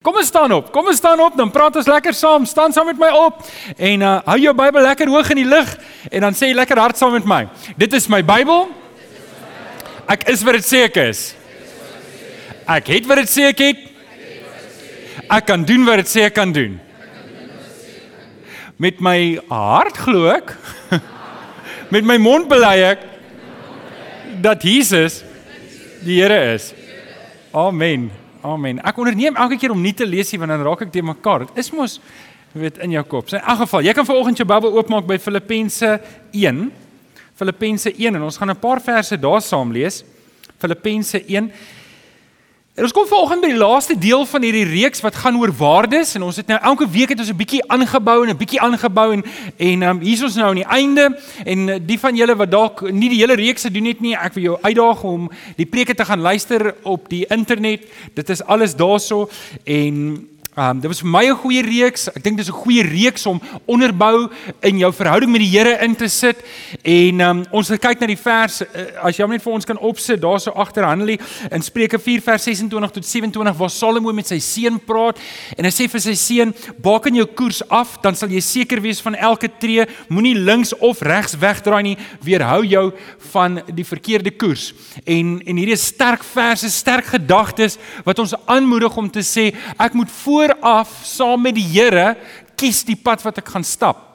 Kom ons staan op. Kom ons staan op, dan praat ons lekker saam. Staan saam met my op en uh hou jou Bybel lekker hoog in die lug en dan sê jy lekker hard saam met my. Dit is my Bybel. Ek is wat dit sê ek is. Ek het wat dit sê ek het. Ek kan doen wat dit sê ek kan doen. Met my hart glo ek. Met my mond bely ek dat Jesus die Here is. Amen. Amen. Ek onderneem elke keer om nie te lees nie want dan raak ek te mekaar. Dit is mos weet in jou kop. So in elk geval, jy kan vanoggend jou Bybel oopmaak by Filippense 1. Filippense 1 en ons gaan 'n paar verse daar saam lees. Filippense 1 En ons kom vanoggend by die laaste deel van hierdie reeks wat gaan oor waardes. En ons het nou elke week het ons 'n bietjie aangebou en 'n bietjie aangebou en en um, hier is ons nou aan die einde. En uh, die van julle wat dalk nie die hele reeks gedoen het nie, ek wil jou uitdaag om die preke te gaan luister op die internet. Dit is alles daarso. En Ehm um, dit was vir my 'n goeie reeks. Ek dink dis 'n goeie reeks om onderbou in jou verhouding met die Here in te sit. En ehm um, ons gaan kyk na die vers uh, as jy hom net vir ons kan opsit daarso agter Handelie in Spreuke 4 vers 26 tot 27 waar Salomo met sy seun praat en hy sê vir sy seun: "Baken jou koers af, dan sal jy seker wees van elke tree. Moenie links of regs wegdraai nie. Weerhou jou van die verkeerde koers." En en hierdie is sterk verse, sterk gedagtes wat ons aanmoedig om te sê ek moet voor vooraf saam met die Here kies die pad wat ek gaan stap.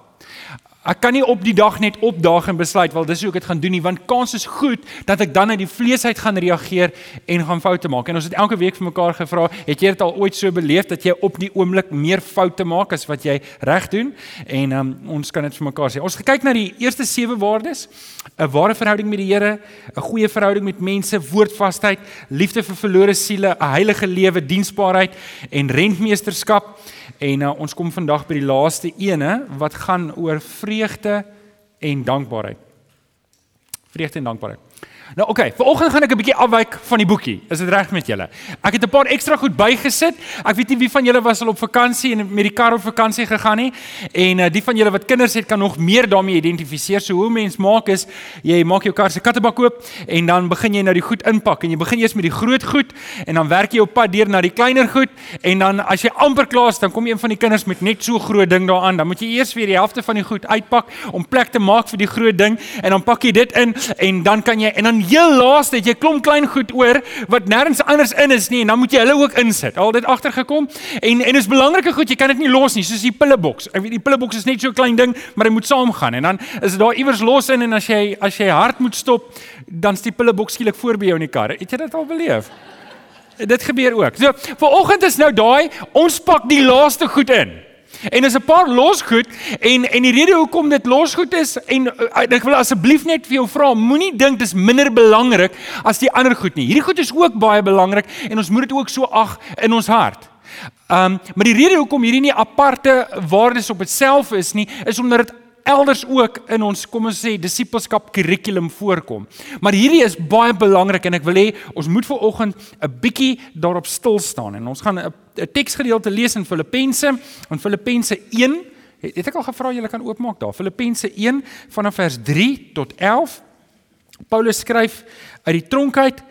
Ek kan nie op die dag net opdaag en besluit wel dis hoe ek dit gaan doen nie want kans is goed dat ek dan uit die vlees uit gaan reageer en gaan foute maak. En ons het elke week vir mekaar gevra, het jy dit al ooit so beleef dat jy op die oomblik meer foute maak as wat jy reg doen? En um, ons kan dit vir mekaar sê. Ons gekyk na die eerste 7 waardes: 'n ware verhouding met die Here, 'n goeie verhouding met mense, woordvasheid, liefde vir verlore siele, 'n heilige lewe, diensbaarheid en rentmeesterskap. En uh, ons kom vandag by die laaste ene wat gaan oor vreugde en dankbaarheid. Vreugde en dankbaarheid. Nou oké, okay, vanoggend gaan ek 'n bietjie afwyk van die boekie. Is dit reg met julle? Ek het 'n paar ekstra goed bygesit. Ek weet nie wie van julle was al op vakansie en met die kar op vakansie gegaan nie. En uh, die van julle wat kinders het, kan nog meer daarmee identifiseer. So hoe mens maak is jy maak jou kar se kattebak oop en dan begin jy nou die goed inpak en jy begin eers met die groot goed en dan werk jy op pad deur na die kleiner goed en dan as jy amper klaar is, dan kom een van die kinders met net so groot ding daaraan. Dan moet jy eers weer die helfte van die goed uitpak om plek te maak vir die groot ding en dan pak jy dit in en dan kan jy en dan heel laaste het jy klomp klein goed oor wat nêrens anders in is nie en dan moet jy hulle ook insit. Al dit agtergekom en en is belangrike goed, jy kan dit nie los nie, soos die pilleboks. Ek weet die pilleboks is net so 'n klein ding, maar hy moet saamgaan en dan is dit daar iewers los in en as jy as jy hard moet stop, dan's die pilleboks skielik voor by jou in die kar. Het jy dit al beleef? Dit gebeur ook. So, vanoggend is nou daai ons pak die laaste goed in. En is 'n paar losgoed en en die rede hoekom dit losgoed is en uh, ek wil asseblief net vir jou vra, moenie dink dis minder belangrik as die ander goed nie. Hierdie goed is ook baie belangrik en ons moet dit ook so ag in ons hart. Um maar die rede hoekom hierdie nie aparte waardes op itself is nie, is omdat dit elders ook in ons kom ons sê disippelskap kurrikulum voorkom. Maar hierdie is baie belangrik en ek wil hê ons moet ver oggend 'n bietjie daarop stil staan en ons gaan 'n teksgedeelte lees in Filippense in Filippense 1. Het, het ek al gevra julle kan oopmaak daar. Filippense 1 vanaf vers 3 tot 11. Paulus skryf uit die tronk uit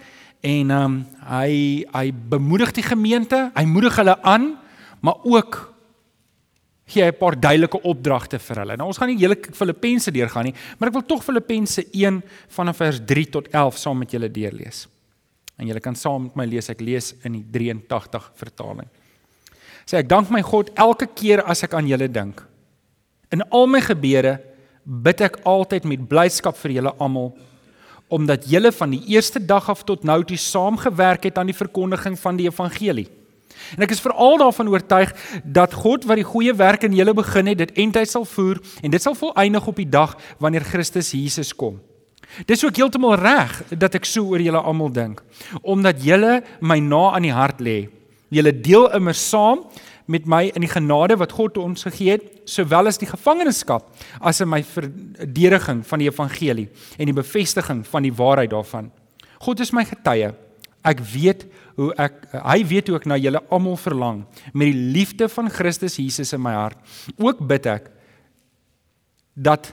en ehm um, hy hy bemoedig die gemeente, hy moedig hulle aan, maar ook gee hy 'n paar duidelike opdragte vir hulle. Nou ons gaan nie hele Filippense deurgaan nie, maar ek wil tog Filippense 1 vanaf vers 3 tot 11 saam met julle deurlees. En julle kan saam met my lees. Ek lees in die 83 vertaling. Sê ek dank my God elke keer as ek aan julle dink. In al my gebede bid ek altyd met blydskap vir julle almal omdat julle van die eerste dag af tot nou toe saamgewerk het aan die verkondiging van die evangelie. En ek is veral daarvan oortuig dat God wat die goeie werk in julle begin het, dit eintlik sal voer en dit sal volëindig op die dag wanneer Christus Jesus kom. Dis ook heeltemal reg dat ek so oor julle almal dink, omdat julle my na aan die hart lê. Julle deel immer saam met my in die genade wat God ons gegee het, sowel as die gevangenskap as in my verdediging van die evangelie en die bevestiging van die waarheid daarvan. God is my getuie. Ek weet hoe ek hy weet hoe ek na julle almal verlang met die liefde van Christus Jesus in my hart. Ook bid ek dat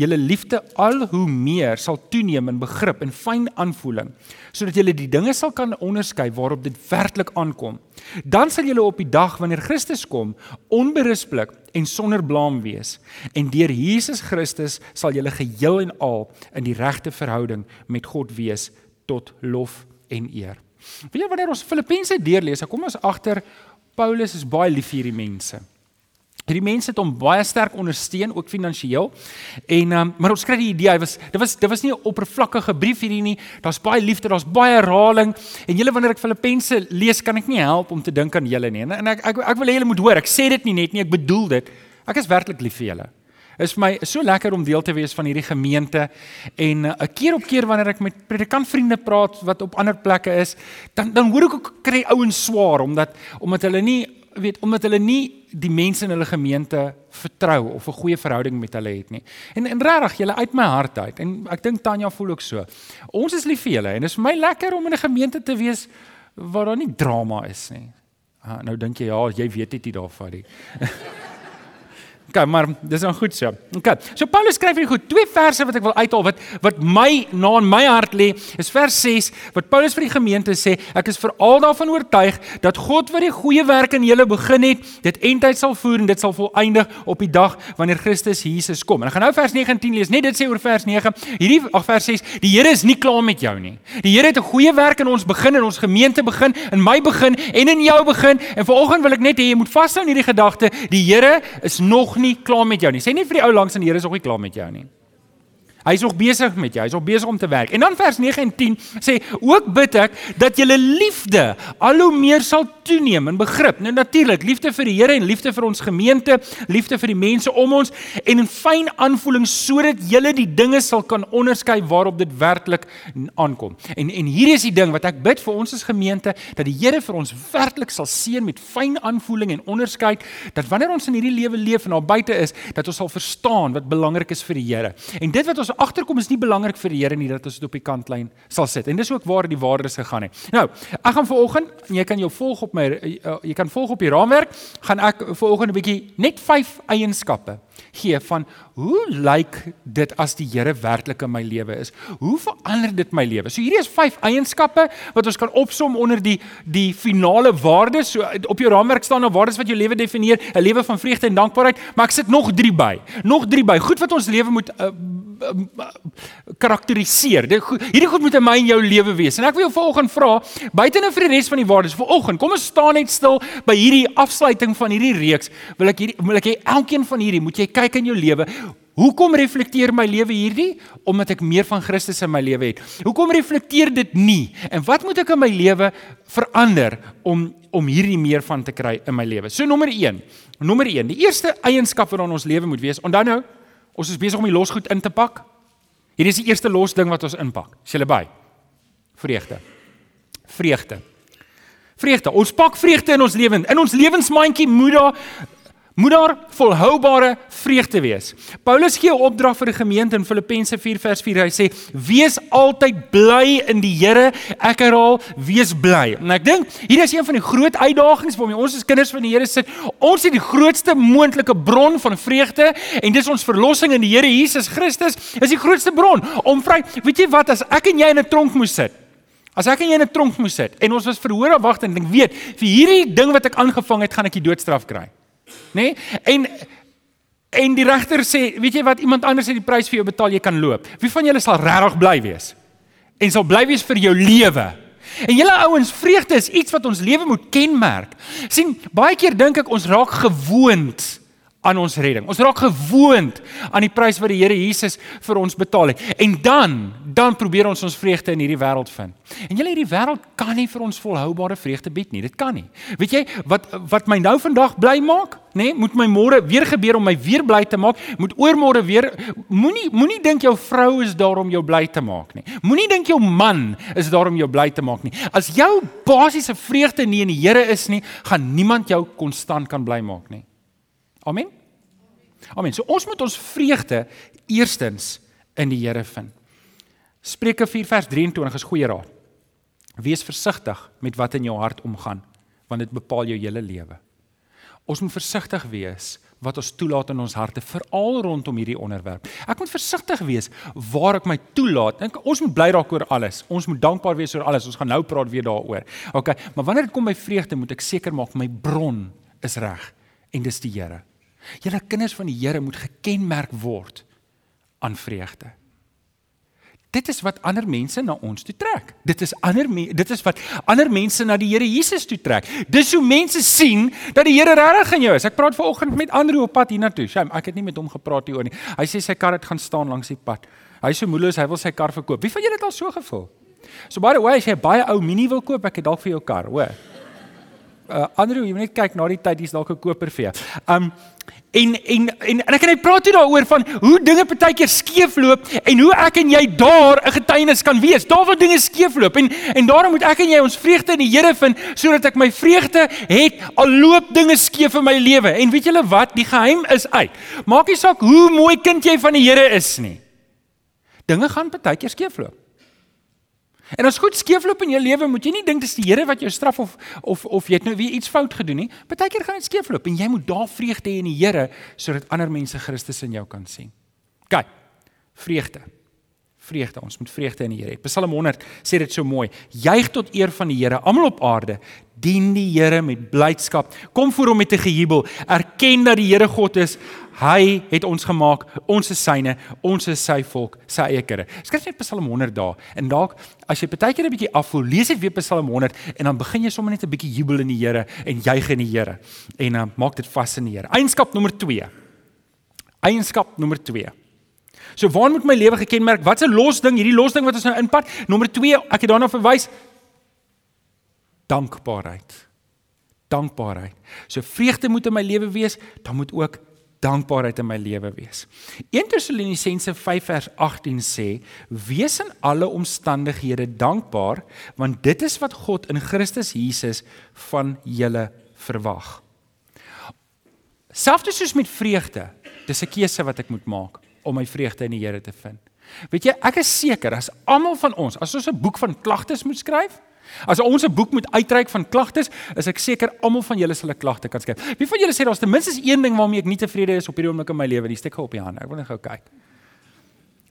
julle liefde al hoe meer sal toeneem in begrip en fyn aanvoeling, sodat julle die dinge sal kan onderskei waarop dit werklik aankom. Dan sal julle op die dag wanneer Christus kom, onberispelik en sonder blaam wees. En deur Jesus Christus sal julle geheel en al in die regte verhouding met God wees tot lof en eer. Weet jy wanneer ons Filippense deurlees, dan kom ons agter Paulus is baie lief vir hierdie mense. Hierdie mense het hom baie sterk ondersteun ook finansiëel. En um, maar ons kry die idee hy was dit was dit was nie 'n oppervlakkige brief hierdie nie. Daar's baie liefde, daar's baie herhaling. En julle wanneer ek Filippense lees, kan ek nie help om te dink aan julle nie. En ek ek ek wil hê julle moet hoor. Ek sê dit nie net nie, ek bedoel dit. Ek is werklik lief vir julle. Is vir my so lekker om deel te wees van hierdie gemeente en 'n uh, keer op keer wanneer ek met predikantvriende praat wat op ander plekke is, dan dan hoor ek ook kry ouens swaar omdat omdat hulle nie weet omdat hulle nie die mense in hulle gemeente vertrou of 'n goeie verhouding met hulle het nie. En en regtig, julle uit my hart uit en ek dink Tanya voel ook so. Ons is lief vir julle en dit is vir my lekker om in 'n gemeente te wees waar daar nie drama is nie. Ah, nou dink jy ja, jy weet dit nie daarvan nie. Okay, maar dis dan goed so. Okay. So Paulus skryf hier goed twee verse wat ek wil uithaal wat wat my na in my hart lê. Is vers 6 wat Paulus vir die gemeente sê, ek is veral daarvan oortuig dat God wat die goeie werk in julle begin het, dit eintlik sal voer en dit sal volëindig op die dag wanneer Christus Jesus kom. En ek gaan nou vers 9 en 10 lees. Net dit sê oor vers 9. Hierdie ag vers 6, die Here is nie klaar met jou nie. Die Here het 'n goeie werk in ons begin en ons gemeente begin, in my begin en in jou begin. En vanoggend wil ek net hê jy moet vashou in hierdie gedagte, die Here is nog nie klaar met jou nie. Sê nie vir die ou langs aan die Here is nog nie klaar met jou nie. Hy is nog besig met jou. Hy is nog besig om te werk. En dan vers 9 en 10 sê ook bid ek dat julle liefde al hoe meer sal toeneem in begrip. Nou natuurlik, liefde vir die Here en liefde vir ons gemeente, liefde vir die mense om ons en 'n fyn aanvoeling sodat julle die dinge sal kan onderskei waarop dit werklik aankom. En en hier is die ding wat ek bid vir ons as gemeente dat die Here vir ons werklik sal seën met fyn aanvoeling en onderskeid dat wanneer ons in hierdie lewe leef en daar buite is, dat ons sal verstaan wat belangrik is vir die Here. En dit wat ons agterkom is nie belangrik vir die Here nie dat ons dit op die kantlyn sal sit. En dis ook waar die waardes gegaan het. Nou, ek gaan vanoggend, jy kan jou volg op my uh, jy kan volg op die raamwerk, gaan ek vanoggend 'n bietjie net 5 eienskappe gee van hoe lyk dit as die Here werklik in my lewe is? Hoe verander dit my lewe? So hierdie is 5 eienskappe wat ons kan opsom onder die die finale waardes. So op jou raamwerk staan nou waardes wat jou lewe definieer, 'n lewe van vreugde en dankbaarheid, maar ek sit nog 3 by. Nog 3 by. Goed wat ons lewe moet uh, karakteriseer. Dit hierdie goed moet in my en jou lewe wees. En ek wil jou volgende vra, buite nou vir die res van die waardes vanoggend, kom ons staan net stil by hierdie afsluiting van hierdie reeks. Wil ek hierdie wil ek hê elkeen van hierdie moet jy kyk in jou lewe. Hoekom reflekteer my lewe hierdie? Omdat ek meer van Christus in my lewe het. Hoekom reflekteer dit nie? En wat moet ek in my lewe verander om om hierdie meer van te kry in my lewe? So nommer 1. Nommer 1. Die eerste eienskap wat in ons lewe moet wees. Onthou nou, Ons is besig om die losgoed in te pak. Hierdie is die eerste los ding wat ons inpak. Is julle by? Vreugde. Vreugde. Vreugde. Ons pak vreugde in ons lewens. In ons lewensmandjie moet daar moet daar volhoubare vreugde wees. Paulus gee 'n opdrag vir die gemeente in Filippense 4 vers 4. Hy sê: "Wees altyd bly in die Here." Ek herhaal, wees bly. En ek dink hier is een van die groot uitdagings waarmee ons as kinders van die Here sit. Ons het die grootste moontlike bron van vreugde en dis ons verlossing in die Here Jesus Christus. Is die grootste bron om vry. Weet jy wat as ek en jy in 'n tronk moes sit? As ek en jy in 'n tronk moes sit en ons was verhoor op wagte en ek weet vir hierdie ding wat ek aangevang het, gaan ek die doodstraf kry nê? Nee? En en die regter sê, weet jy wat, iemand anders het die prys vir jou betaal, jy kan loop. Wie van julle sal regtig bly wees? En sal bly wees vir jou lewe? En julle ouens, vreugde is iets wat ons lewe moet kenmerk. sien, baie keer dink ek ons raak gewoond aan ons redding. Ons raak gewoond aan die prys wat die Here Jesus vir ons betaal het. En dan, dan probeer ons ons vreugde in hierdie wêreld vind. En julle hierdie wêreld kan nie vir ons volhoubare vreugde bied nie. Dit kan nie. Weet jy wat wat my nou vandag bly maak? Nê? Nee, moet my môre weer gebeur om my weer bly te maak? Moet oormôre weer moenie moenie dink jou vrou is daar om jou bly te maak nie. Moenie dink jou man is daar om jou bly te maak nie. As jou basiese vreugde nie in die Here is nie, gaan niemand jou konstant kan bly maak nie. Amen. Amen. So ons moet ons vreugde eerstens in die Here vind. Spreuke 4 vers 23 is goeie raad. Wees versigtig met wat in jou hart omgaan, want dit bepaal jou hele lewe. Ons moet versigtig wees wat ons toelaat in ons harte veral rondom hierdie onderwerp. Ek moet versigtig wees waar ek my toelaat. Dink ons moet bly raak oor alles. Ons moet dankbaar wees oor alles. Ons gaan nou praat weer daaroor. OK, maar wanneer dit kom by vreugde, moet ek seker maak my bron is reg en dis die Here. Julle kinders van die Here moet gekenmerk word aan vreugde. Dit is wat ander mense na ons toe trek. Dit is ander dit is wat ander mense na die Here Jesus toe trek. Dis hoe mense sien dat die Here regtig in jou is. Ek praat vanoggend met Andrew op pad hiernatoe. Shame, ek het nie met hom gepraat hieroor nie. Hy sê sy kar het gaan staan langs die pad. Hy is so moedeloos, hy wil sy kar verkoop. Wie van julle het al so gevoel? So by the way, as jy 'n baie ou mini wil koop, ek het dalk vir jou kar, hoor. Uh Andrew, jy moet net kyk na die tyd, dis dalk 'n koper vir jou. Um En en en, en ek kan net praat hier daaroor van hoe dinge partykeer skeefloop en hoe ek en jy daar 'n getuienis kan wees. Daar waar dinge skeefloop en en daarom moet ek en jy ons vreugde in die Here vind sodat ek my vreugde het al loop dinge skeef in my lewe. En weet julle wat? Die geheim is uit. Maak nie saak hoe mooi kind jy van die Here is nie. Dinge gaan partykeer skeefloop. En as goed skeefloop in jou lewe, moet jy nie dink dis die Here wat jou straf of of of jy het nou weer iets fout gedoen nie. Partykeer gaan dit skeefloop en jy moet daar vreugde hê in die Here sodat ander mense Christus in jou kan sien. Kyk. Vreugde. Vreugde. Ons moet vreugde in die Here hê. Psalm 100 sê dit so mooi. Juig tot eer van die Here, almal op aarde. Dien die Here met blydskap. Kom voor hom met 'n gejubel. Erken dat die Here God is. Hy het ons gemaak, ons is syne, ons is sy volk, sy eie kudde. Skryf net Psalm 100 daar. En dalk as jy partykeer 'n bietjie afvoel, lees dit weer Psalm 100 en dan begin jy sommer net 'n bietjie jubel in die Here en juig in die Here en dan uh, maak dit vas in die Here. Eienskap nommer 2. Eienskap nommer 2. So waar moet my lewe gekenmerk? Wat's 'n los ding, hierdie los ding wat ons nou inpad? Nommer 2, ek het daarna verwys. Dankbaarheid. Dankbaarheid. So vreugde moet in my lewe wees, dan moet ook dankbaarheid in my lewe wees. 1 Tessalonisense 5 vers 18 sê: "Wees in alle omstandighede dankbaar, want dit is wat God in Christus Jesus van julle verwag." Selfs soos met vreugde, dis 'n keuse wat ek moet maak om my vreugde in die Here te vind. Weet jy, ek is seker as almal van ons, as ons 'n boek van klagtes moet skryf, As ons 'n boek moet uitreik van klagtes, is ek seker almal van julle sal 'n klagte kan skryf. Wie van julle sê daar's ten minste een ding waarmee ek nie tevrede is op hierdie oomblik in my lewe nie? Steek gou op die hand. Ek wil net gou kyk.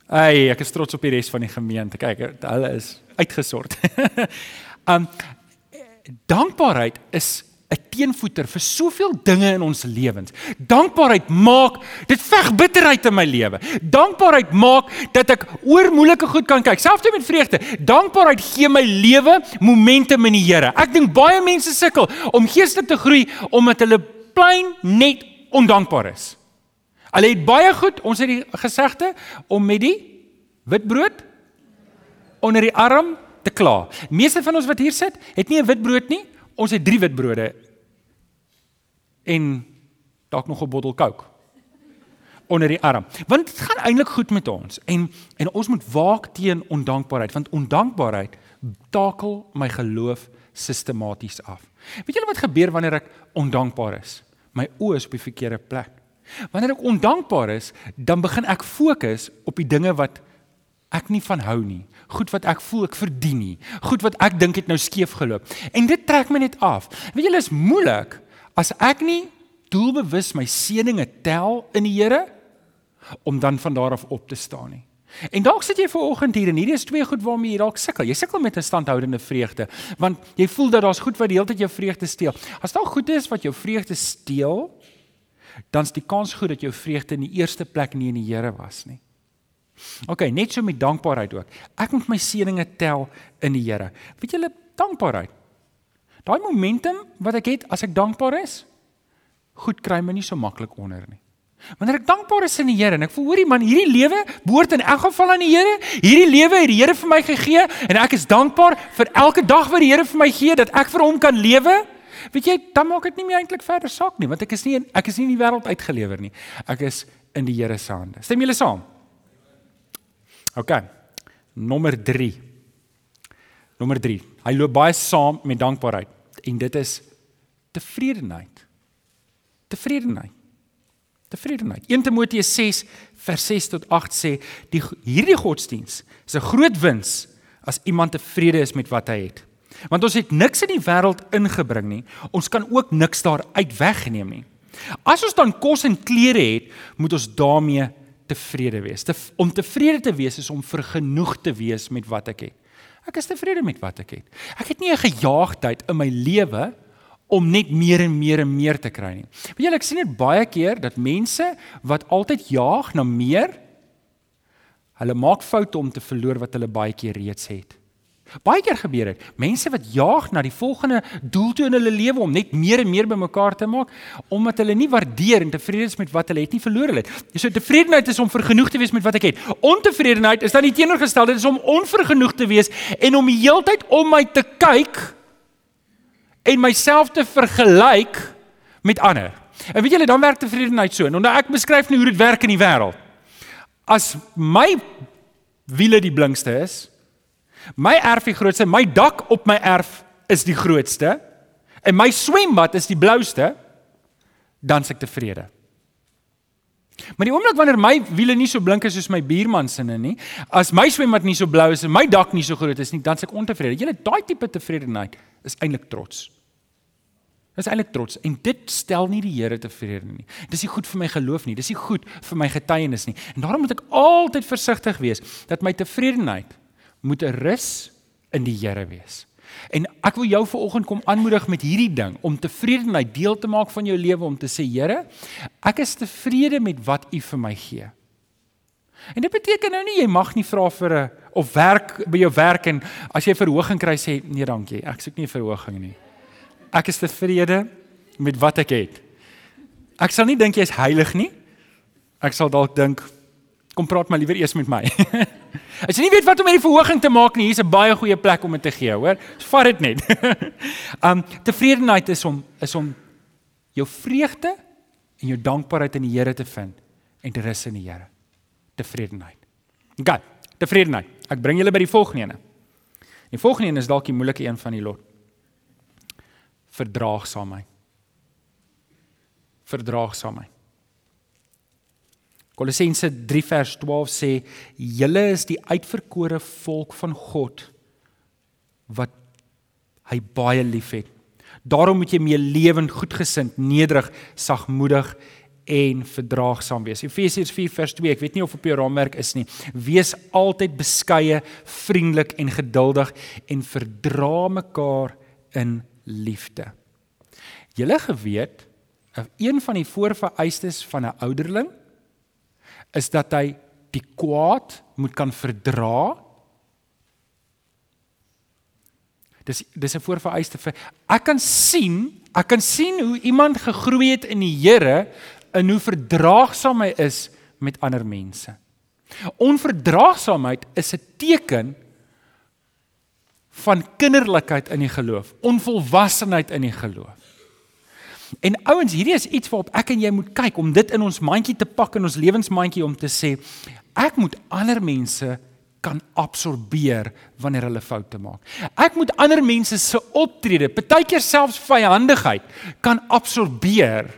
Ai, ek is trots op die res van die gemeente. Kyk, hulle is uitgesort. um dankbaarheid is 'n teenvoeter vir soveel dinge in ons lewens. Dankbaarheid maak dit veg bitterheid in my lewe. Dankbaarheid maak dat ek oor moeilike goed kan kyk, selfs met vreugde. Dankbaarheid gee my lewe momentum in die Here. Ek dink baie mense sukkel om geestelik te groei omdat hulle plain net ondankbaar is. Hulle het baie goed, ons het die gesegde om met die witbrood onder die arm te kla. Meeste van ons wat hier sit, het nie 'n witbrood nie. Ons het drie witbrode en dalk nog 'n bottel Coke onder die arm. Want dit gaan eintlik goed met ons en en ons moet waak teen ondankbaarheid want ondankbaarheid takel my geloof sistematies af. Weet julle wat gebeur wanneer ek ondankbaar is? My oë is op die verkeerde plek. Wanneer ek ondankbaar is, dan begin ek fokus op die dinge wat ek nie van hou nie. Goed wat ek voel ek verdien nie. Goed wat ek dink het nou skeef geloop. En dit trek my net af. Weet julle is moeilik as ek nie doelbewus my seëninge tel in die Here om dan van daar af op te staan nie. En dalk sit jy ver oggend hier en hierdie is twee goed waarmee jy dalk sukkel. Jy sukkel met 'n standhoudende vreugde want jy voel dat daar's goed wat die hele tyd jou vreugde steel. As daar goed is wat jou vreugde steel, dan's die kans goed dat jou vreugde in die eerste plek nie in die Here was nie. OK, net so met dankbaarheid ook. Ek moet my seëninge tel in die Here. Weet julle, dankbaarheid. Daai momentum wat ek het as ek dankbaar is, goed kry my nie so maklik onder nie. Wanneer ek dankbaar is in die Here en ek voel hoorie man, hierdie lewe behoort in elk geval aan die Here. Hierdie lewe het die Here vir my gegee en ek is dankbaar vir elke dag wat die Here vir my gee dat ek vir hom kan lewe. Weet jy, dan maak dit nie meer eintlik verder saak nie, want ek is nie ek is nie in die wêreld uitgelewer nie. Ek is in die Here se hande. Stem julle saam? OK. Nommer 3. Nommer 3. Hy loop baie saam met dankbaarheid en dit is tevredenheid. Tevredenheid. Tevredenheid. 1 Timoteus 6 vers 6 tot 8 sê die hierdie godsdiens is 'n groot wins as iemand tevrede is met wat hy het. Want ons het niks in die wêreld ingebring nie. Ons kan ook niks daar uit wegneem nie. As ons dan kos en klere het, moet ons daarmee tevrede wees. Te, om tevrede te wees is om vergenoeg te wees met wat ek het. Ek is tevrede met wat ek het. Ek het nie 'n gejaagdheid in my lewe om net meer en meer en meer te kry nie. Weet julle ek sien dit baie keer dat mense wat altyd jaag na meer hulle maak foute om te verloor wat hulle baie keer reeds het. Baie keer gebeur dit. Mense wat jaag na die volgende doel toe in hulle lewe om net meer en meer bymekaar te maak omdat hulle nie waardeer en tevrede is met wat hulle het nie verloor hulle het. So tevredenheid is om vergenoeg te wees met wat ek het. Ontevredenheid is dan die teenoorgestelde, dit is om onvergenoeg te wees en om die heeltyd om my te kyk en myself te vergelyk met ander. En weet julle, dan werk tevredenheid so. En nou ek beskryf nie hoe dit werk in die wêreld. As my wiele die blinkste is, my erf die grootste, my dak op my erf is die grootste en my swembad is die blouste, dan se ek tevrede. Maar die oomblik wanneer my wiele nie so blink is soos my buurman se nie, as my swembad nie so blou is en my dak nie so groot is nie, dan se ek ontevrede. Julle daai tipe tevredenheid is eintlik trots. Dis eintlik trots en dit stel nie die Here tevrede nie. Dis nie goed vir my geloof nie, dis nie goed vir my getuienis nie. En daarom moet ek altyd versigtig wees dat my tevredenheid moet 'n rus in die Here wees. En ek wil jou vanoggend kom aanmoedig met hierdie ding om tevredenheid deel te maak van jou lewe om te sê Here, ek is tevrede met wat U vir my gee. En dit beteken nou nie jy mag nie vra vir 'n of werk by jou werk en as jy verhoging kry sê nee dankie, ek soek nie 'n verhoging nie. Ek is tevrede met wat ek het. Ek sal nie dink jy's heilig nie. Ek sal dalk dink kom praat maar liewer eers met my. As jy nie weet wat om met die verhoging te maak nie, hier's 'n baie goeie plek om dit te gee, hoor. Vat dit net. um tevredenheid is om is om jou vreugde en jou dankbaarheid in die Here te vind en te rus in die Here. Tevredenheid. OK, tevredenheid. Ek bring julle by die volgende een. Die volgende een is dalk die moeilike een van die lot. Verdraagsaamheid. Verdraagsaamheid. Kolossense 3 vers 12 sê julle is die uitverkore volk van God wat hy baie liefhet. Daarom moet jy mee lewend, goedgesind, nederig, sagmoedig en verdraagsaam wees. Efesiërs 4 vers 2. Ek weet nie of op jou raamwerk is nie. Wees altyd beskeie, vriendelik en geduldig en verdra mekaar in liefde. Julle geweet, een van die voorvereistes van 'n ouderling is dat hy die kwaad moet kan verdra. Dis dis 'n voorvereiste vir ek kan sien, ek kan sien hoe iemand gegroei het in die Here en hoe verdraagsaam hy is met ander mense. Onverdraagsaamheid is 'n teken van kinderlikheid in die geloof, onvolwassenheid in die geloof. En ouens, hierdie is iets waarop ek en jy moet kyk om dit in ons mandjie te pak in ons lewensmandjie om te sê ek moet ander mense kan absorbeer wanneer hulle foute maak. Ek moet ander mense se optrede, partykeer selfs vyandigheid kan absorbeer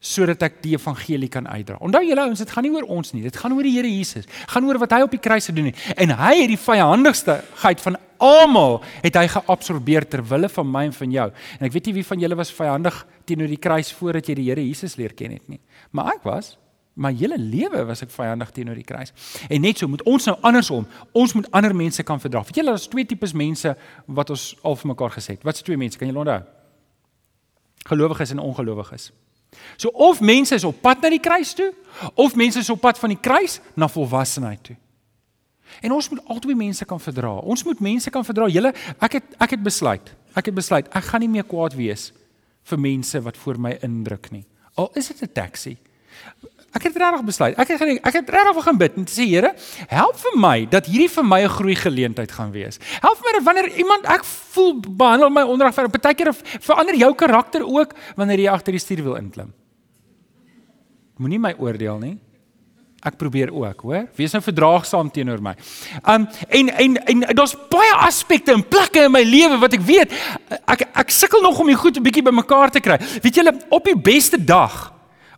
sodat ek die evangelie kan uitdra. Onthou julle ouens, dit gaan nie oor ons nie, dit gaan oor die Here Jesus. Gaan oor wat hy op die kruis gedoen het. En hy het die vyandigheid van almal het hy geabsorbeer ter wille van my en van jou. En ek weet nie wie van julle was vyandig teenoor die kruis voordat jy die Here Jesus leer ken het nie. Maar ek was my hele lewe was ek vyandig teenoor die kruis. En net so moet ons nou andersom. Ons moet ander mense kan verdra. Weet julle, daar's twee tipes mense wat ons al vir mekaar gesê het. Wat's twee mense? Kan julle onthou? Gelowiges en ongelowiges. So of mense is op pad na die kruis toe, of mense is op pad van die kruis na volwassenheid toe. En ons moet albei mense kan verdra. Ons moet mense kan verdra. Julle, ek het ek het besluit. Ek het besluit ek gaan nie meer kwaad wees vir mense wat voor my indruk nie. Al is dit 'n taxi. Ek het regtig besluit. Ek het ek het regtig begin bid en sê Here, help vir my dat hierdie vir my 'n groei geleentheid gaan wees. Help my dat wanneer iemand ek voel behandel my onregverdig, partykeer verander jou karakter ook wanneer jy agter die stuur wil inklim. Moenie my oordeel nie. Ek probeer ook, hoor. Wees nou verdraagsaam teenoor my. Um en en en daar's baie aspekte en plekke in my lewe wat ek weet ek ek sukkel nog om die goed 'n bietjie bymekaar te kry. Weet julle, op die beste dag,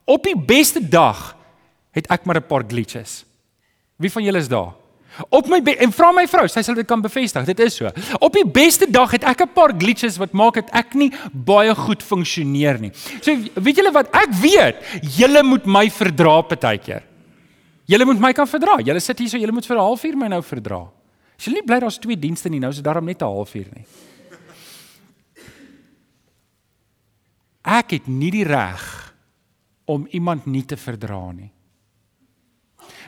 op die beste dag het ek maar 'n paar glitches. Wie van julle is daar? Op my en vra my vrou, sy sal dit kan bevestig. Dit is so. Op die beste dag het ek 'n paar glitches wat maak dit ek nie baie goed funksioneer nie. So weet julle wat ek weet, julle moet my verdra partykeer. Julle moet my kan verdra. Julle sit hier so, julle moet vir 'n halfuur my nou verdra. As julle nie bly daar's twee dienste nie, nou is dit daarom net 'n halfuur nie. Ek het nie die reg om iemand nie te verdra nie.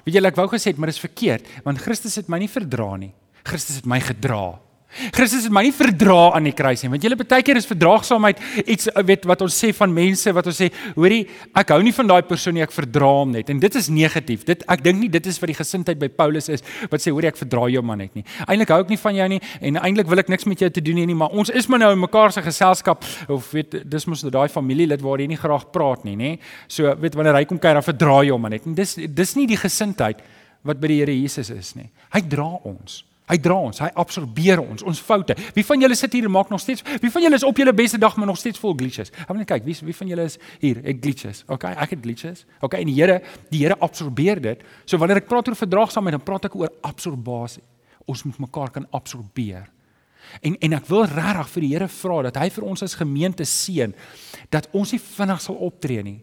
Weet jy, ek wou gesê het, maar dit is verkeerd, want Christus het my nie verdra nie. Christus het my gedra. Christus het my nie verdra aan die kruis nie. Want julle baie keer is verdraagsaamheid iets weet wat ons sê van mense wat ons sê, hoorie, ek hou nie van daai persoon nie, ek verdra hom net. En dit is negatief. Dit ek dink nie dit is wat die gesindheid by Paulus is wat sê hoorie, ek verdra jou man net nie. Eintlik hou ek nie van jou nie en eintlik wil ek niks met jou te doen hê nie, maar ons is maar nou in mekaar se geselskap of weet dis mos daai familielid waar jy nie graag praat nie, nê? So weet wanneer hy kom kuier, dan verdra jy hom man net. En dis dis nie die gesindheid wat by die Here Jesus is nie. Hy dra ons. Hy dra ons, hy absorbeer ons, ons foute. Wie van julle sit hier en maak nog steeds? Wie van julle is op julle beste dag maar nog steeds vol glitches? Gaan net kyk, wie wie van julle is hier? Ek glitches. Okay, ek het glitches. Okay, en die Here, die Here absorbeer dit. So wanneer ek praat oor verdraagsaamheid, dan praat ek oor absorbasie. Ons moet mekaar kan absorbeer. En en ek wil regtig vir die Here vra dat hy vir ons as gemeente seën dat ons nie vinnig sal optree nie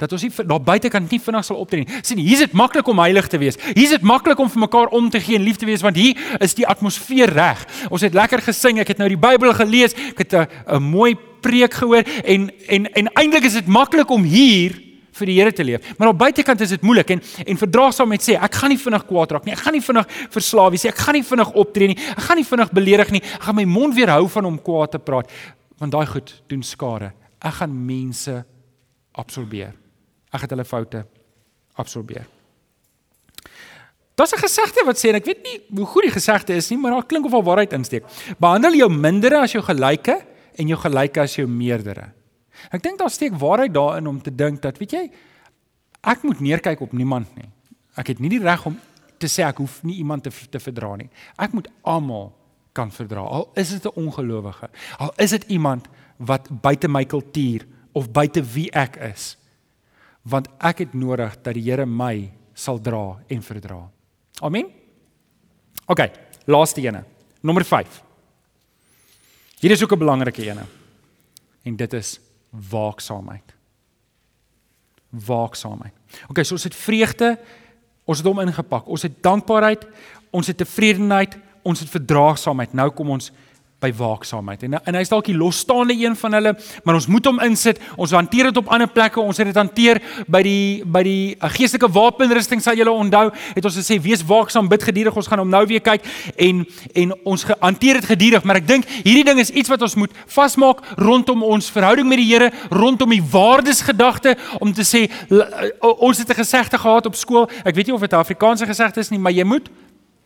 dat ons nie daar buitekant nie vinnig sal optree nie. sien, hier's dit maklik om heilig te wees. Hier's dit maklik om vir mekaar om te gee en lief te wees want hier is die atmosfeer reg. Ons het lekker gesing, ek het nou die Bybel gelees, ek het 'n mooi preek gehoor en en en eintlik is dit maklik om hier vir die Here te leef. Maar op buitekant is dit moeilik en en verdraagsaamheid sê ek gaan nie vinnig kwaad raak nie. Ek gaan nie vinnig verslaaf wees nie. Ek gaan nie vinnig optree nie. Ek gaan nie vinnig beledig nie. Ek gaan my mond weerhou van om kwaad te praat want daai goed doen skade. Ek gaan mense absorbeer. Ek het hulle foute absorbeer. Daar's 'n gesegde wat sê en ek weet nie hoe goed die gesegde is nie, maar daar klink of al waarheid insteek. Behandel jou mindere as jou gelyke en jou gelyke as jou meerdere. Ek dink daar steek waarheid daarin om te dink dat weet jy ek moet neerkyk op niemand nie. Ek het nie die reg om te sê ek hoef nie iemand te te verdra nie. Ek moet almal kan verdra. Al is dit 'n ongelowige, al is dit iemand wat buite my kultuur of buite wie ek is want ek het nodig dat die Here my sal dra en verdra. Amen. OK, laaste ene. Nommer 5. Hier is ook 'n belangrike ene. En dit is waaksaamheid. Waaksaamheid. OK, so ons het vreugde, ons het hom ingepak. Ons het dankbaarheid, ons het tevredenheid, ons het verdraagsaamheid. Nou kom ons by waaksaamheid. En en hy's dalk die losstaande een van hulle, maar ons moet hom insit. Ons hanteer dit op ander plekke. Ons het dit hanteer by die by die uh, geestelike wapenrusting sal julle onthou. Het ons gesê wees waaksaam, bid geduldig. Ons gaan hom nou weer kyk en en ons hanteer dit geduldig, maar ek dink hierdie ding is iets wat ons moet vasmaak rondom ons verhouding met die Here, rondom die waardesgedagte om te sê ons het 'n gesegde gehad op skool. Ek weet nie of dit 'n Afrikaanse gesegde is nie, maar jy moet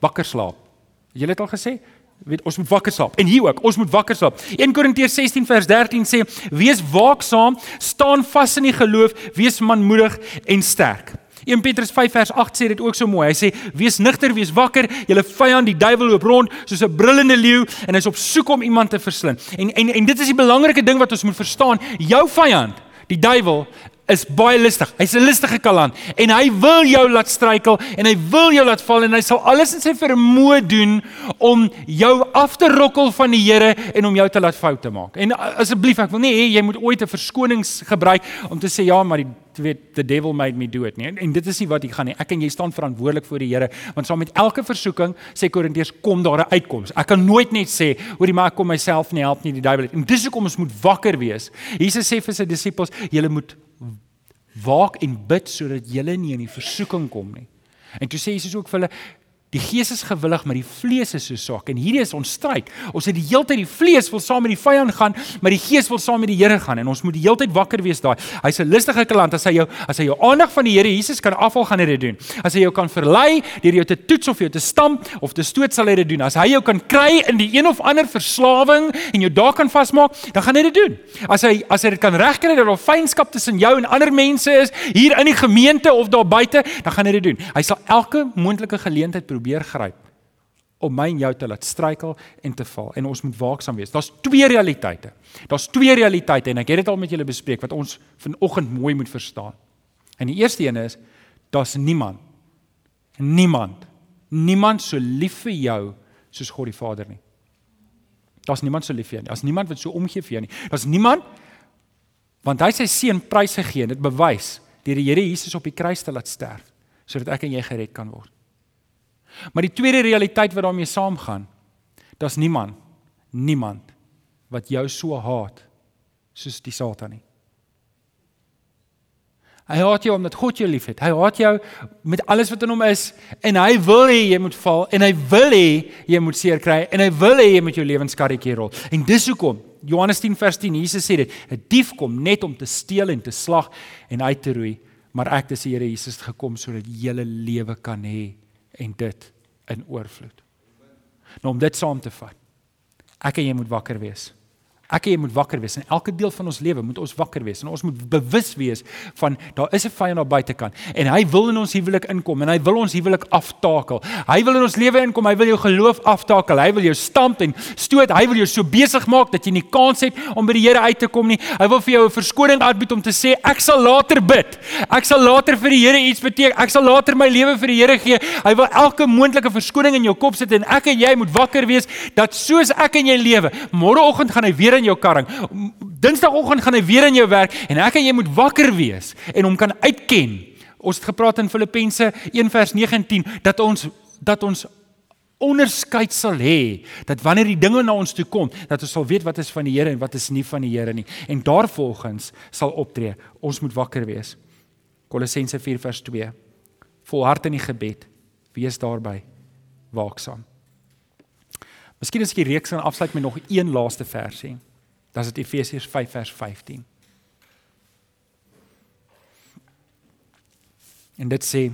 wakker slaap. Jy het al gesê, weet ons moet wakker slaap. En hier ook, ons moet wakker slaap. 1 Korintiërs 16 vers 13 sê: "Wees waaksaam, staan vas in die geloof, wees manmoedig en sterk." 1 Petrus 5 vers 8 sê dit ook so mooi. Hy sê: "Wees nigter, wees wakker. Julle vyand, die duiwel, loop rond soos 'n brullende leeu en hy is op soek om iemand te verslind." En en en dit is die belangrike ding wat ons moet verstaan. Jou vyand, die duiwel, is baie listig. Hy's 'n listige kaland en hy wil jou laat struikel en hy wil jou laat val en hy sal alles in sy vermoë doen om jou af te rokkel van die Here en om jou te laat foute maak. En asseblief, ek wil nie hê jy moet ooit 'n verskonings gebruik om te sê ja, maar die weet the devil made me do it nie. En, en dit is nie wat hier gaan nie. Ek en jy staan verantwoordelik voor die Here want saam met elke versoeking sê Korintiërs kom daar 'n uitkoms. Ek kan nooit net sê hoorie maar ek kom myself nie help nie die duiwel. En dis hoekom ons moet wakker wees. Jesus sê vir sy disippels, julle moet waak en bid sodat julle nie in die versoeking kom nie. En toe sê Jesus ook vir hulle Die gees is gewillig, maar die vlees is so swak. En hierdie is ons stryd. Ons het die heeltyd die vlees wil saam met die vyand gaan, maar die gees wil saam met die Here gaan en ons moet die heeltyd wakker wees daai. Hy's 'n lustige klant as hy jou as hy jou aandag van die Here Jesus kan afhaal gaan hy dit doen. As hy jou kan verlei deur jou te toets of jou te stamp of te stoot sal hy dit doen. As hy jou kan kry in die een of ander verslawing en jou daar kan vasmaak, dan gaan hy dit doen. As hy as hy dit kan regkry dat daar vriendskap tussen jou en ander mense is hier in die gemeente of daar buite, dan gaan hy dit doen. Hy sal elke moontlike geleentheid probeer probeer gryp om my en jou te laat struikel en te val en ons moet waaksaam wees. Daar's twee realiteite. Daar's twee realiteite en ek het dit al met julle bespreek wat ons vanoggend mooi moet verstaan. En die eerste een is daar's niemand niemand Niemand so lief vir jou soos God die Vader nie. Daar's niemand so lief vir jou nie. Daar's niemand wat so omgee vir jou nie. Daar's niemand want hy sy seun prys gegee en dit bewys deur die Here Jesus op die kruis te laat sterf sodat ek en jy gered kan word. Maar die tweede realiteit wat daarmee saamgaan, daar's niemand niemand wat jou so haat soos die Satan nie. Hy haat jou omdat God jou liefhet. Hy haat jou met alles wat in hom is en hy wil hê jy moet val en hy wil hê jy moet seer kry en hy wil hê jy moet jou lewenskarretjie rol. En dis hoekom Johannes 10 vers 10 Jesus sê dit, 'n dief kom net om te steel en te slag en uit te roei, maar ek dis die Here Jesus gekom sodat jy 'n lewe kan hê en dit in oorvloed. Nou om dit saam te vat. Ek en jy moet wakker wees. Ek en jy moet wakker wees. In elke deel van ons lewe moet ons wakker wees en ons moet bewus wees van daar is 'n vyand daar buitekant en hy wil in ons huwelik inkom en hy wil ons huwelik aftakel. Hy wil in ons lewe inkom. Hy wil jou geloof aftakel. Hy wil jou stamp en stoot. Hy wil jou so besig maak dat jy nie kans het om by die Here uit te kom nie. Hy wil vir jou 'n verskoning aanbied om te sê ek sal later bid. Ek sal later vir die Here iets beteken. Ek sal later my lewe vir die Here gee. Hy wil elke moontlike verskoning in jou kop sit en ek en jy moet wakker wees dat soos ek en jy lewe, môreoggend gaan hy weer in jou karring. Dinsdagoggend gaan hy weer in jou werk en ek en jy moet wakker wees en hom kan uitken. Ons het gepraat in Filippense 1:19 dat ons dat ons onderskeid sal hê dat wanneer die dinge na ons toe kom, dat ons sal weet wat is van die Here en wat is nie van die Here nie en daarvolgens sal optree. Ons moet wakker wees. Kolossense 4:2. Volhard in die gebed. Wees daarby waaksaam. Miskien as ek die reeks gaan afsluit met nog een laaste versie. Dan is dit Efesiërs 5 vers 15. En dit sê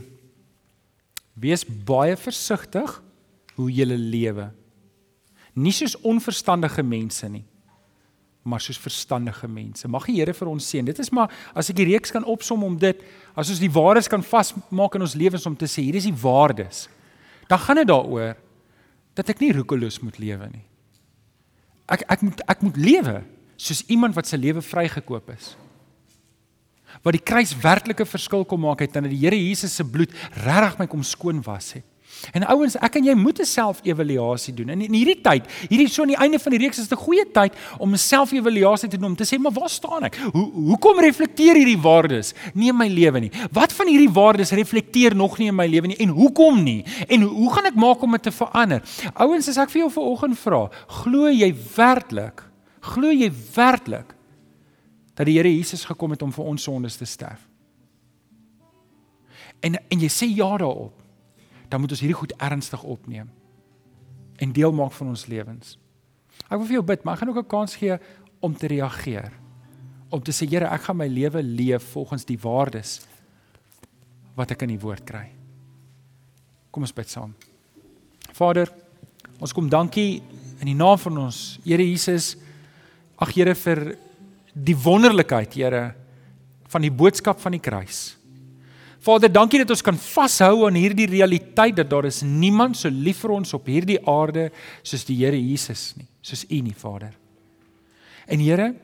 wees baie versigtig hoe jy lewe. Nie soos onverstandige mense nie, maar soos verstandige mense. Mag die Here vir ons seën. Dit is maar as ek die reeks kan opsom om dit as ons die waardes kan vasmaak in ons lewens om te sê hier is die waardes. Dan gaan dit daaroor dat ek nie roekeloos moet lewe nie. Ek ek moet ek moet lewe soos iemand wat sy lewe vrygekoop is. Wat die kruis werklike verskil kom maak het en dat die Here Jesus se bloed regtig my kom skoon was het. En ouens, ek en jy moet 'n selfevaluasie doen. En in hierdie tyd, hierdie so aan die einde van die reeks is dit 'n goeie tyd om 'n selfevaluasie te doen om te sê, "Maar waar staan ek? Hoe hoekom reflekteer hierdie waardes nie in my lewe nie? Wat van hierdie waardes reflekteer nog nie in my lewe nie en hoekom nie? En hoe gaan ek maak om dit te verander?" Ouens, as ek vir jou vanoggend vra, glo jy werklik? Glo jy werklik dat die Here Jesus gekom het om vir ons sondes te sterf? En en jy sê ja daarop dan moet ons hierdie goed ernstig opneem en deel maak van ons lewens. Ek wil vir jou bid, maar ek gaan ook 'n kans gee om te reageer. Om te sê Here, ek gaan my lewe leef volgens die waardes wat ek in die woord kry. Kom ons bid saam. Vader, ons kom dankie in die naam van ons Here Jesus. Ag Here vir die wonderlikheid, Here, van die boodskap van die kruis. Vader, dankie dat ons kan vashou aan hierdie realiteit dat daar is niemand so lief vir ons op hierdie aarde soos die Here Jesus nie, soos U nie, Vader. En Here,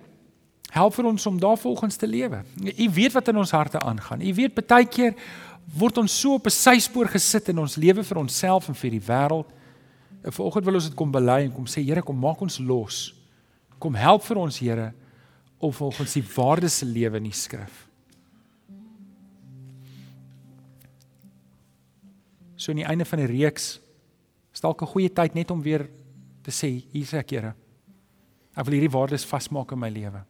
help vir ons om daarvolgens te lewe. U weet wat in ons harte aangaan. U weet baie keer word ons so op 'n syspoor gesit in ons lewe vir onsself en vir die wêreld. En vanoggend wil ons dit kom bely en kom sê Here, kom maak ons los. Kom help vir ons Here om volgens die waardes se lewe in die skrif. So aan die einde van die reeks is dalk 'n goeie tyd net om weer te sê, hier's ek, Here. Ek wil hierdie waardes vasmaak in my lewe.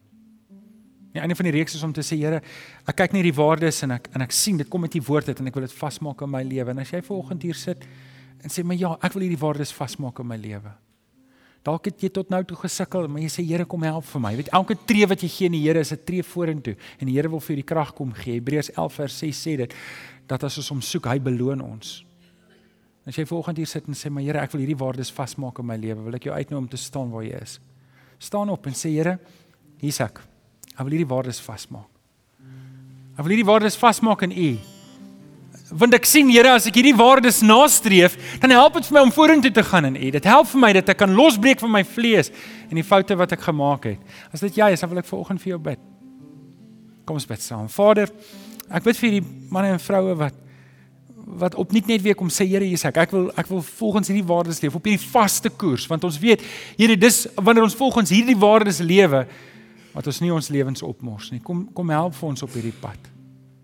Die einde van die reeks is om te sê, Here, ek kyk net hierdie waardes en ek en ek sien dit kom met u woord uit en ek wil dit vasmaak in my lewe. En as jy vanoggend hier sit en sê, "Maar ja, ek wil hierdie waardes vasmaak in my lewe." Dalk het jy tot nou toe gesukkel, maar jy sê Here kom help vir my. Jy weet elke tree wat jy gee in die Here is 'n tree vorentoe en die Here wil vir jou die krag kom gee. Hebreërs 11 vers 6 sê dit dat as ons hom soek, hy beloon ons. As jy vanoggend hier sit en sê, "Maar Here, ek wil hierdie waardes vasmaak in my lewe," wil ek jou uitnooi om te staan waar jy is. Staan op en sê, "Here, hier's ek. Ek wil hierdie waardes vasmaak. Ek wil hierdie waardes vasmaak in U." Want ek sien Here, as ek hierdie waardes nastreef, dan help dit vir my om vorentoe te gaan in U. Dit help vir my dat ek kan losbreek van my vlees en die foute wat ek gemaak het. As dit jy is, dan wil ek vanoggend vir jou bid. Kom ons bid saam. Vader, ek bid vir hierdie manne en vroue wat wat opnuut net weer kom sê Here Jesus ek ek wil ek wil volgens hierdie waardes leef op hierdie vaste koers want ons weet Here dis wanneer ons volgens hierdie waardes lewe wat ons nie ons lewens opmors nie kom kom help vir ons op hierdie pad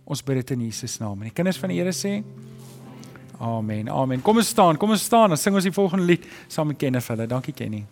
ons bid dit in Jesus naam en die kinders van die Here sê Amen. Amen. Kom ons staan, kom ons staan, dan sing ons die volgende lied saam met Kenneth hulle. Dankie Kenny.